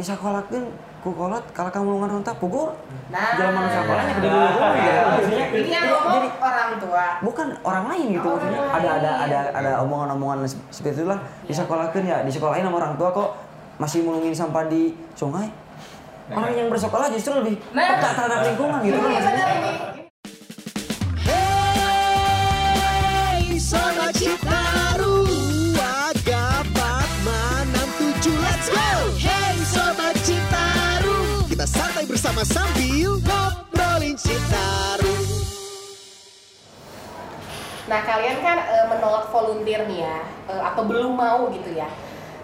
di sekolah kan ku kolot kalau kamu lungan rontak pukul Nah. jalan mana sekolahnya ke dulu Nah, dulu iya. Maksudnya, Ini yang jadi- ngomong jadi orang tua. bukan orang lain gitu Oh, maksudnya ada ada ada ada omongan-omongan seperti itulah di Iya. sekolah kan ya di sekolahin sama orang tua kok masih mulungin sampah di sungai orang yang bersekolah justru lebih Nah. peka terhadap lingkungan gitu kan maksudnya. Hey, Citaru bersama sambil ngobrolin Citaru Nah kalian kan eh, menolak volunteer nih ya, eh, atau belum mau gitu ya.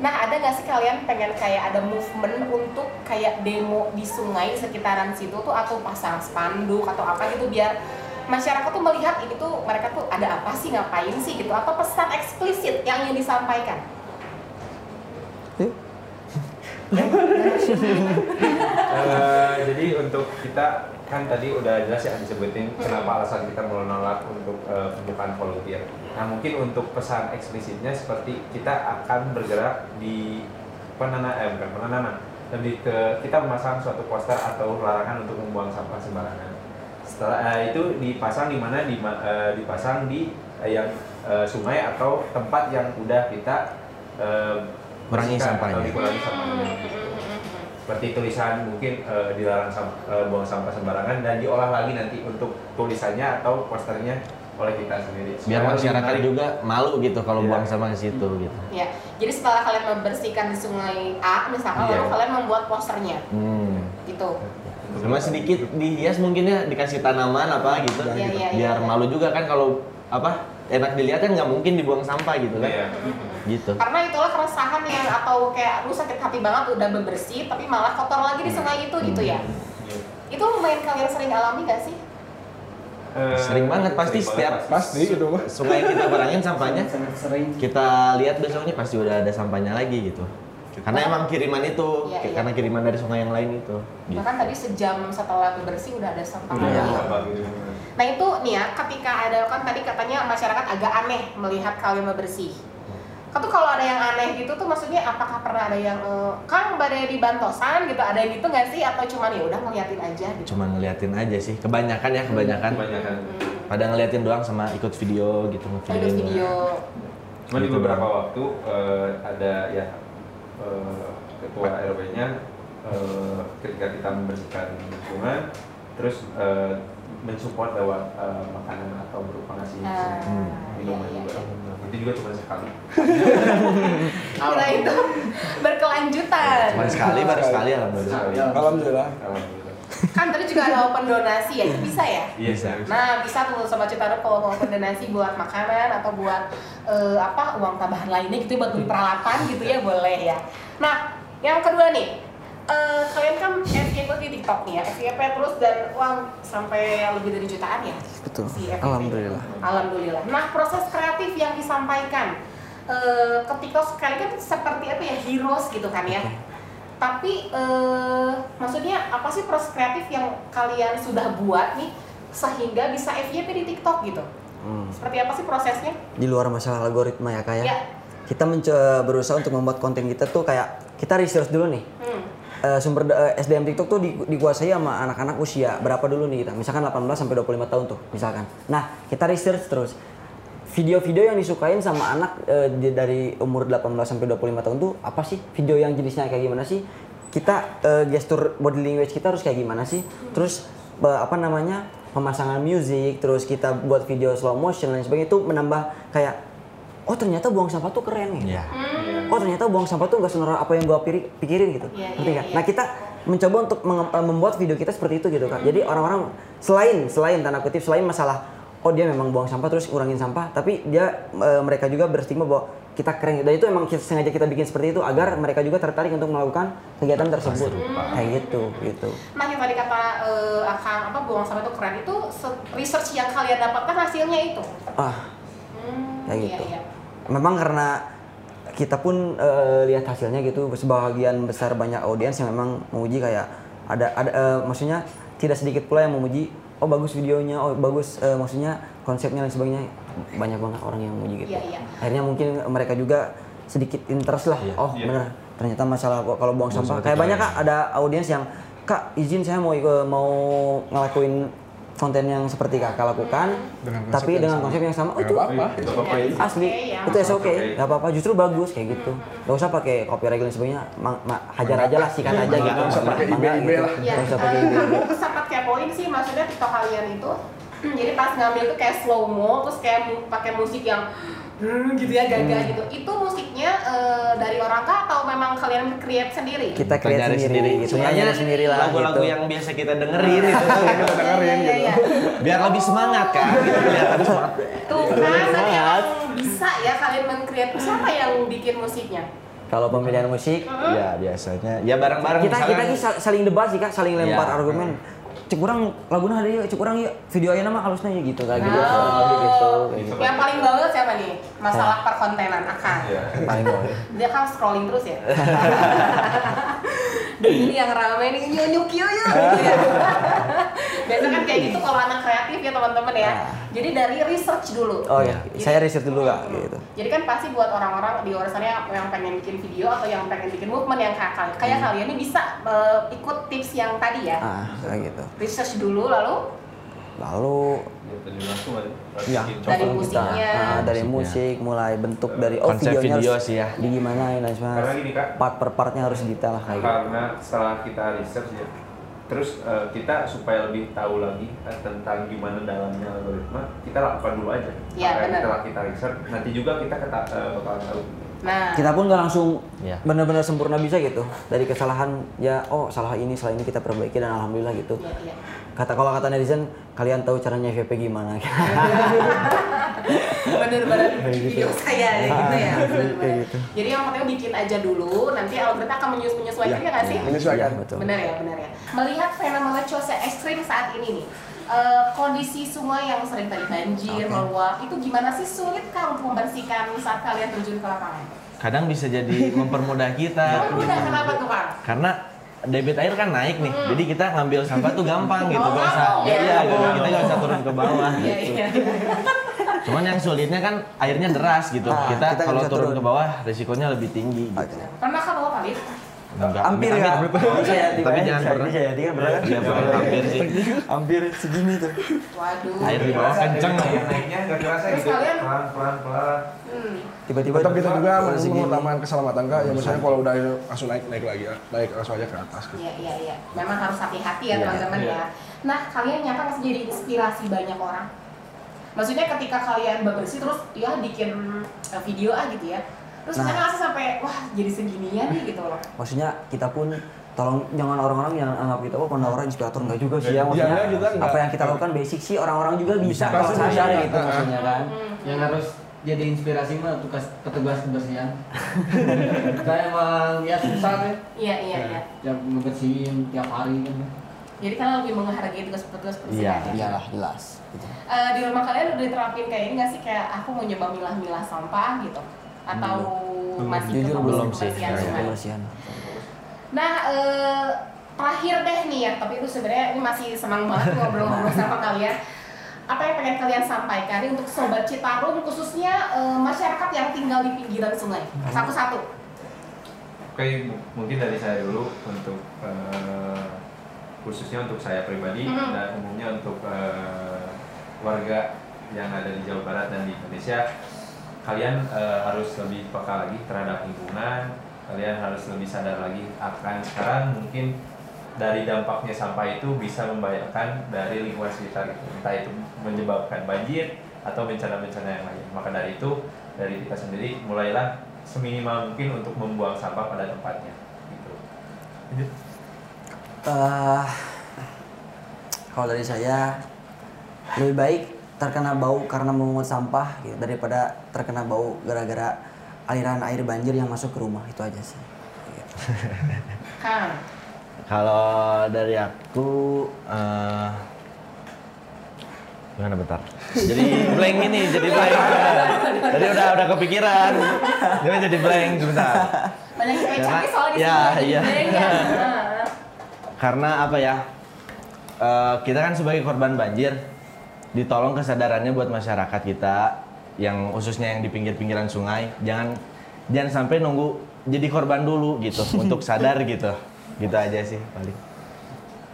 Nah ada nggak sih kalian pengen kayak ada movement untuk kayak demo di sungai sekitaran situ tuh atau pasang spanduk atau apa gitu biar masyarakat tuh melihat ini tuh mereka tuh ada apa sih ngapain sih gitu atau pesan eksplisit yang ingin disampaikan. Eh, jadi untuk kita kan tadi udah jelas ya disebutin kenapa alasan kita menolak untuk eh, pembukaan volunteer. Nah mungkin untuk pesan eksplisitnya seperti kita akan bergerak di penana eh bukan penanaman lebih ke kita memasang suatu poster atau larangan untuk membuang sampah sembarangan. Setelah eh, itu dipasang di mana di eh, dipasang di eh, yang eh, sungai atau tempat yang udah kita eh, Kurangi sampahnya. atau dikurangi sampahnya seperti tulisan mungkin eh, dilarang sam- eh, buang sampah sembarangan dan diolah lagi nanti untuk tulisannya atau posternya oleh kita sendiri. biar Supaya lebih masyarakat menarik. juga malu gitu kalau Iya. buang sampah ke situ gitu Ya, jadi setelah kalian membersihkan di sungai A misalkan Iya. lalu kalian membuat posternya hmm. gitu. cuma sedikit dihias mungkin ya dikasih tanaman apa gitu Iya, iya, biar iya. malu juga kan kalau apa enak dilihat kan nggak mungkin dibuang sampah gitu kan Iya. gitu Karena itulah keresahan yang atau kayak lu sakit hati banget udah bebersih tapi malah kotor lagi di sungai itu gitu ya. Iya. Itu lumayan kalian sering alami gak sih? Eh, Sering banget, pasti sering setiap- banget, Pasti itu sungai yang kita kurangin sampahnya sangat sering kita lihat besoknya pasti udah ada sampahnya lagi gitu karena emang kiriman itu Iya, iya. karena kiriman dari sungai yang lain itu gitu. Bahkan tadi sejam setelah bebersih udah ada sampah lagi. Gitu. Nah itu nih ya, ketika ada kan tadi katanya masyarakat agak aneh melihat kalian bebersih. Kan tuh kalau ada yang aneh gitu tuh maksudnya apakah pernah ada yang eh, Kang badai di bantosan gitu ada yang gitu nggak sih atau cuman ya udah ngeliatin aja gitu? cuma ngeliatin aja sih kebanyakan ya kebanyakan Kebanyakan. Hmm. pada ngeliatin doang sama ikut video gitu Ada ngevideoin video. Cuma di Gitu beberapa doang. waktu eh, ada ya eh, ketua RW-nya eh, ketika kita membersihkan lingkungan terus eh, mensupport lewat eh, makanan atau berupa ngasih Ah, minuman iya, juga. iya. Itu juga cuma sekali. Kira itu berkelanjutan. cuma sekali baru sekali alhamdulillah. Alhamdulillah. Alhamdulillah. Kan tadi juga ada open donasi ya, bisa ya? Iya, Bisa. Nah, bisa tuh Sobat Citarum kalau mau open donasi buat makanan atau buat eh, apa uang tambahan lainnya gitu buat beli peralatan gitu ya boleh ya. Nah, yang kedua nih, eh, kalian kan FYP di TikTok nih ya, FYP terus dan uang sampai lebih dari jutaan ya. betul Si FYP. alhamdulillah Alhamdulillah. Nah, proses kreatif yang disampaikan eh, ke TikTok sekali kan seperti apa ya heroes gitu kan ya. Tapi eh, maksudnya apa sih proses kreatif yang kalian sudah buat nih sehingga bisa FYP di TikTok gitu? Hmm. Seperti apa sih prosesnya? di luar masalah algoritma ya kayak Ya. kita mencoba berusaha untuk membuat konten kita tuh kayak kita research dulu nih Hmm. Eh, sumber da- eh, SDM TikTok tuh di- dikuasai sama anak-anak usia berapa dulu nih kita misalkan 18 sampai 25 tahun tuh misalkan nah kita research terus video-video yang disukain sama anak eh, di- dari umur 18 sampai 25 tahun tuh apa sih? Video yang jenisnya kayak gimana sih? Kita eh, gestur body language kita harus kayak gimana sih? Terus eh, apa namanya? Pemasangan musik terus kita buat video slow motion dan sebagainya itu menambah kayak oh ternyata buang sampah tuh keren ya ya oh ternyata buang sampah tuh nggak senonoh apa yang gua pikirin gitu. Iya, ngerti nggak? iya. nah kita mencoba untuk membuat video kita seperti itu gitu kak. Jadi orang-orang selain selain tanda kutip selain masalah oh dia memang buang sampah terus ngurangin sampah tapi dia eh, mereka juga berstigma bahwa kita keren. Dan itu emang kita, sengaja kita bikin seperti itu agar mereka juga tertarik untuk melakukan kegiatan tersebut. kayak gitu gitu. Nah yang tadi kata eh, akan apa buang sampah itu keren itu se- research yang kalian dapatkan hasilnya itu. ah. Hmm, kayak iya, gitu. iya. memang karena kita pun eh, lihat hasilnya gitu sebagian besar banyak audiens yang memang memuji kayak ada ada eh, maksudnya tidak sedikit pula yang memuji oh bagus videonya oh bagus eh, maksudnya konsepnya dan sebagainya banyak banget orang yang memuji gitu Iya, iya. akhirnya mungkin mereka juga sedikit interest lah Iya. oh Iya. bener ternyata masalah kok kalau buang sampah kayak banyak kak ada audiens yang kak izin saya mau ikut mau ngelakuin konten yang seperti kakak lakukan Dengan tapi dengan sama. konsep yang sama oh, itu apa ya? asli Oke, ya. itu Oke. nggak apa-apa justru bagus kayak gitu nggak usah pakai copyright dan sebagainya Ma- ma- hajar aja lah sikat aja gitu Nggak usah pakai Mangga IB-IB gitu. lah. Ya, nggak usah pakai IB. aku sempat kepoin sih maksudnya TikTok kalian itu jadi pas ngambil tuh kayak slow mo terus kayak pakai musik yang hmm, gitu ya gagah Hmm. gitu itu musiknya eh, dari orang kah atau memang kalian create sendiri kita create nyari sendiri, gitu Sebenarnya nyari sendiri lah lagu-lagu gitu. yang biasa kita dengerin itu Kita dengerin Iya, iya, gitu. iya. biar lebih semangat kan gitu lebih semangat tuh kan Semangat. emang bisa ya kalian meng-create siapa yang bikin musiknya kalau pemilihan musik ya biasanya ya bareng-bareng kita kita misalkan- ki sal- saling debat sih kak saling lempar Iya. argumen cek kurang laguna ada yuk cek kurang yuk video aja nama halusnya ya gitu kayak gitu Oh. gitu kayak gitu yang paling banget siapa nih masalah perkontenan akan. Iya. dia kan scrolling terus ya. Dan ini yang rame nih. Nyuk nyuk yuk yuk. Gitu ya. Biasa kan kayak gitu kalau anak kreatif ya teman-teman ya. Jadi dari research dulu. Oh ya Jadi- saya riset dulu kak gitu. Jadi kan pasti buat orang-orang di luar sana yang, pengen bikin video atau yang pengen bikin movement yang kayak kayak kalian ini bisa eh, ikut tips yang tadi ya. Ah kayak gitu. Research dulu lalu lalu Ya, ya Dari cover musiknya. ah, dari musik mulai bentuk dari oh Konsep videonya video harus sih ya. di gimana dan Karena sebagainya gini kak, part per partnya harus detail lah kayak gitu karena setelah kita research ya, terus eh, kita supaya lebih tahu lagi eh, tentang gimana dalamnya algoritma, kita lakukan dulu aja. Benar. Setelah kita research, nanti juga kita keta- eh, bakal tahu. Nah. Kita pun nggak langsung Iya. benar-benar sempurna bisa gitu. Dari kesalahan ya oh salah ini salah ini kita perbaiki dan alhamdulillah gitu. Ya, ya. kata kalau kata netizen kalian tahu caranya FVP gimana? Bener-bener video saya ya gitu ya. Ah, bener-bener. kayak gitu. jadi yang penting bikin aja dulu nanti algoritma akan menyus menyesuaikan ya nggak sih? Iya, Menyesuaikan. betul. Benar ya benar ya. Melihat fenomena cuaca ekstrim saat ini nih eh, kondisi sungai yang sering tadi banjir Oke. meluap itu gimana sih sulit kah untuk membersihkan saat kalian terjun ke lapangan kadang bisa jadi mempermudah kita Kamu udah kenapa tuh kang karena debit air kan naik nih Hmm. jadi kita ngambil sampah tuh gampang gitu Oh, gak usah ya. iya gitu. kita gak usah turun ke bawah iya gitu. iya cuman yang sulitnya kan airnya deras gitu Ah, kita, kita kalau turun turun. ke bawah resikonya lebih tinggi gitu pernah kan bawa kali Enggak, hampir ya tapi jangan pernah saya tiga pernah kan Iya, pernah hampir sih hampir segini tuh waduh air di bawah kenceng naiknya nggak kerasa gitu. Pelan pelan pelan. hmm. tiba-tiba Tetap kita juga Kalau segini. mengutamakan keselamatan kak. Ya misalnya kalau udah langsung naik naik lagi, ya. naik langsung aja ke atas. Gitu. Iya, iya, iya. Memang harus hati-hati ya Iya, teman-teman iya. ya. Nah, kalian nyata nggak sih jadi inspirasi banyak orang? Maksudnya ketika kalian bebersih terus ya bikin eh, video ah gitu ya. Terus Nah. ngerasa sampai wah jadi seginian nih gitu loh. maksudnya kita pun tolong jangan orang-orang yang anggap kita oh penawar inspirator enggak juga sih ya maksudnya Jangan juga enggak. apa yang kita lakukan basic sih orang-orang juga bisa Bisa, kalau sadar bisa. gitu maksudnya kan Hmm. yang harus jadi inspirasi mah tugas petugas kebersihan kita emang ya susah deh Iya, iya, iya. tiap ngebersihin tiap hari kan Jadi kalian lebih menghargai tugas-tugas Iya, persiapan. iyalah jelas gitu. Eh, di rumah kalian udah diterapin kayak ini nggak sih kayak aku mau nyoba milah-milah sampah gitu? Atau masih Jujur belum sih. kebersihan Iya, kebersihan Nah, eh, terakhir deh nih ya, tapi itu sebenarnya ini masih senang banget ngobrol-ngobrol sama kalian. Apa yang pengen kalian sampaikan nih untuk sobat Citarum khususnya eh, masyarakat yang tinggal di pinggiran sungai? Satu-satu. Oke, mungkin dari saya dulu untuk eh, khususnya untuk saya pribadi Mhm. dan umumnya untuk eh, warga yang ada di Jawa Barat dan di Indonesia, kalian eh, harus lebih peka lagi terhadap lingkungan, kalian harus lebih sadar lagi akan sekarang mungkin dari dampaknya sampah itu bisa membahayakan dari lingkungan sekitar itu, entah itu menyebabkan banjir atau bencana-bencana yang lain. Maka dari itu dari kita sendiri mulailah seminimal mungkin untuk membuang sampah pada tempatnya. Gitu. Eh, kalau dari saya lebih baik terkena bau karena memungut sampah gitu, daripada terkena bau gara-gara aliran air banjir yang masuk ke rumah itu aja sih. Gitu. Kang, Kalau dari aku eh gimana bentar? Jadi blank ini, jadi blank. Jadi udah udah kepikiran. Jadi jadi blank sebentar. banyak yang soalnya ya, iya. ya. Karena apa ya? eh, kita kan sebagai korban banjir ditolong kesadarannya buat masyarakat kita yang khususnya yang di pinggir-pinggiran sungai. Jangan jangan sampai nunggu jadi korban dulu gitu untuk sadar gitu. Gitu aja sih paling.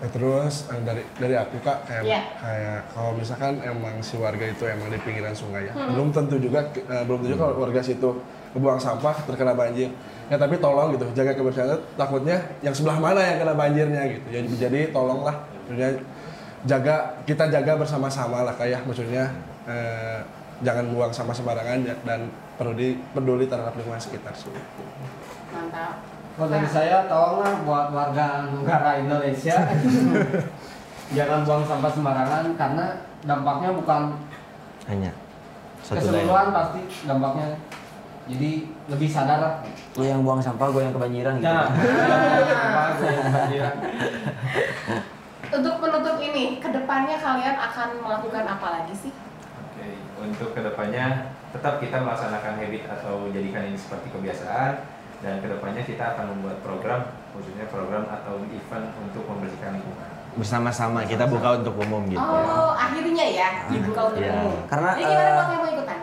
Nah, terus eh, dari dari aku kak kayak Iya. kayak kalau misalkan emang si warga itu emang di pinggiran sungai ya. Belum tentu juga eh, belum tentu juga kalau warga situ ngebuang sampah terkena banjir. Ya tapi tolong gitu jaga kebersihan takutnya yang sebelah mana yang kena banjirnya gitu. Jadi jadi tolonglah jaga kita jaga bersama-sama lah kayak maksudnya eh, jangan buang sampah sembarangan ya, dan peduli peduli terhadap lingkungan sekitar sih Mantap. Kalau dari saya tolonglah buat warga negara Indonesia jangan buang sampah sembarangan karena dampaknya bukan hanya satu keseluruhan daerah pasti dampaknya. Jadi lebih sadar lah. Lu yang buang sampah, gue yang kebanjiran gitu. Nah, sampah, kebanjiran. Untuk menutup ini, ke depannya kalian akan melakukan apa lagi sih? Oke, untuk ke depannya tetap kita melaksanakan habit atau jadikan ini seperti kebiasaan dan ke depannya kita akan membuat program, khususnya program atau event untuk membersihkan lingkungan. bersama-sama kita buka untuk umum gitu Oh, akhirnya ya dibuka untuk Iya. umum. Karena, Jadi gimana eh, buat yang mau ikutan?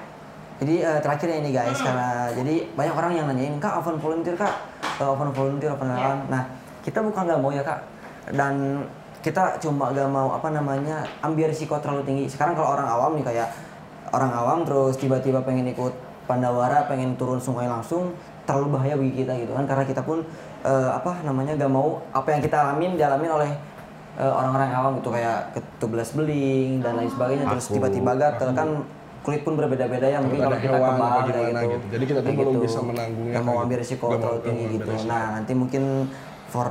Jadi eh, terakhir ini guys, karena jadi banyak orang yang nanyain kak open volunteer kak, Eh, open volunteer open relawan. Nah kita bukan nggak mau ya kak, dan kita cuma gak mau apa namanya ambil risiko terlalu tinggi. Sekarang kalau orang awam nih kayak orang awam terus tiba-tiba pengen ikut Pandawara, pengen turun sungai langsung, terlalu bahaya bagi kita gitu kan karena kita pun eh, apa namanya gak mau apa yang kita alamin dialamin oleh eh, orang-orang awam gitu kayak ketublas beling dan lain sebagainya terus tiba-tiba gatel kan kulit pun berbeda-beda ya mungkin kalau kita kebal kayak gitu. gitu. Jadi kita tuh belum gitu. bisa menanggungnya mau ambil gitu. risiko terlalu tinggi gitu nah nanti mungkin for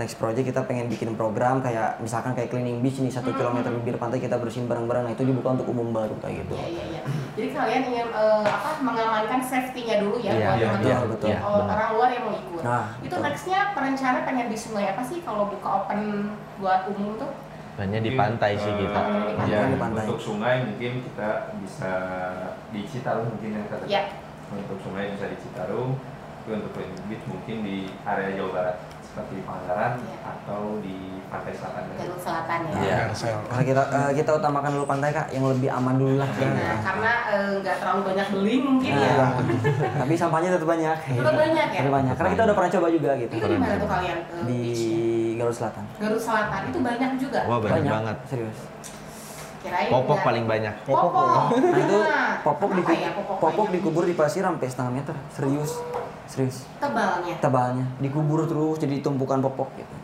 next project kita pengen bikin program kayak misalkan kayak cleaning beach nih satu kilometer bibir pantai kita bersihin bareng-bareng nah itu dibuka untuk umum baru kayak gitu Iya iya iya. Jadi kalian ingin eh, apa mengamankan safety-nya dulu ya Iya, buat iya, teman-teman betul, betul. orang luar yang mau ikut. Nah, itu betul. nextnya perencana pengen di sungai apa sih kalau buka open buat umum tuh? hanya di Mungkin, pantai sih eh, kita pantai. ya, Di pantai. Untuk sungai mungkin kita bisa di Citarum mungkin yang kata. Ya. Untuk sungai bisa di Citarum, tapi untuk cleaning beach mungkin di area Jawa Barat seperti Pangandaran Iya. atau di pantai selatan. Jalur selatan ya. Iya. Karena kita eh, kita utamakan dulu pantai kak yang lebih aman dulu lah Nah, karena eh, nggak terlalu banyak beling mungkin ya. Nah, tapi sampahnya tetap banyak Tetap banyak ya? Tetap banyak karena kita udah pernah coba juga gitu Itu di mana tuh kalian? eh, di? Garut Selatan Garut Selatan itu banyak juga. wah banyak banget serius Kirain popok paling banyak Popok. Nah itu Nah, popok di ya popok, popok banyak? dikubur di pasir sampai setengah meter. Serius. Serius. tebalnya. Tebalnya dikubur terus jadi tumpukan popok gitu.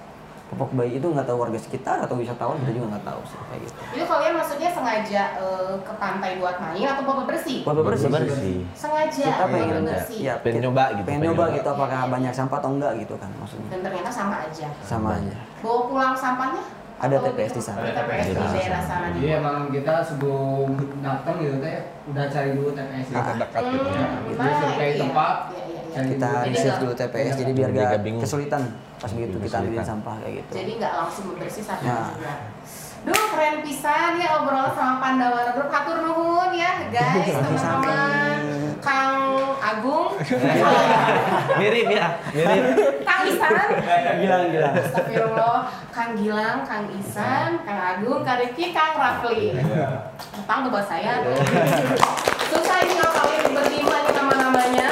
Popok bayi itu nggak tahu warga sekitar atau wisatawan kita juga nggak tahu sih kayak gitu. Itu kalian maksudnya sengaja eh, ke pantai buat main atau buat bersih? Buat bersih. bersih Sengaja Kita pengen bersih. ya, Pengen kita- nyoba gitu, Pengen pengen nyoba gitu apakah banyak sampah atau enggak gitu kan maksudnya. Dan ternyata sama aja. Sama aja. Bawa pulang sampahnya? Ada TPS di sana. Ada TPS di Ada. daerah sana Jadi emang kita sebelum datang gitu teh udah cari dulu TPS yang terdekat gitu ya Hmm, Itu nah, survei ya. tempat. Iya, iya, iya. Kita. Jadi dulu TPS jadi biar gak kesulitan pas begitu kita ambilin Kesulitan. sampah kayak gitu. Jadi nggak langsung bersih satu Nah. juga. Duh keren pisan ya obrolan sama Pandawara Group. Hatur nuhun ya guys teman-teman. Kang Agung, mirip ya mirip Kang Isan, Gilang gilang. Astagfirullah, Kang Gilang, Kang Isan, Kang Agung, Kang Rifki, Kang Rafli. Tentang tuh bahasa saya. Susah ini kalau kalian berlima nih nama-namanya.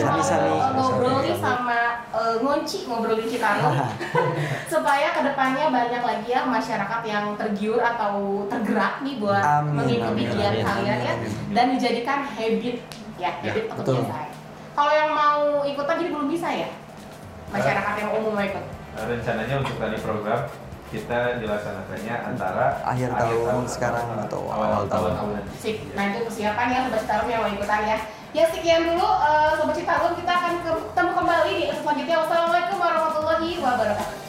Ya nih. ngobrol nih sama eh, ngonci ngobrol di Citarum supaya ke depannya banyak lagi ya masyarakat yang tergiur atau tergerak nih buat Amin, mengikuti amin, giat amin, kalian ya amin, dan dijadikan habit ya habit atau betul. kebiasaan. Kalau yang mau ikutan jadi belum bisa ya masyarakat yang umum mau ikut. Nah, rencananya untuk tadi program kita dilaksanakannya antara Akhir tahun sekarang atau awal tahun. nanti. Sip, nah itu persiapan ya Sobat yang mau ikutan ya Ya sekian dulu eh, Sobat Citarum kita akan ketemu kembali di episode selanjutnya. Wassalamualaikum warahmatullahi wabarakatuh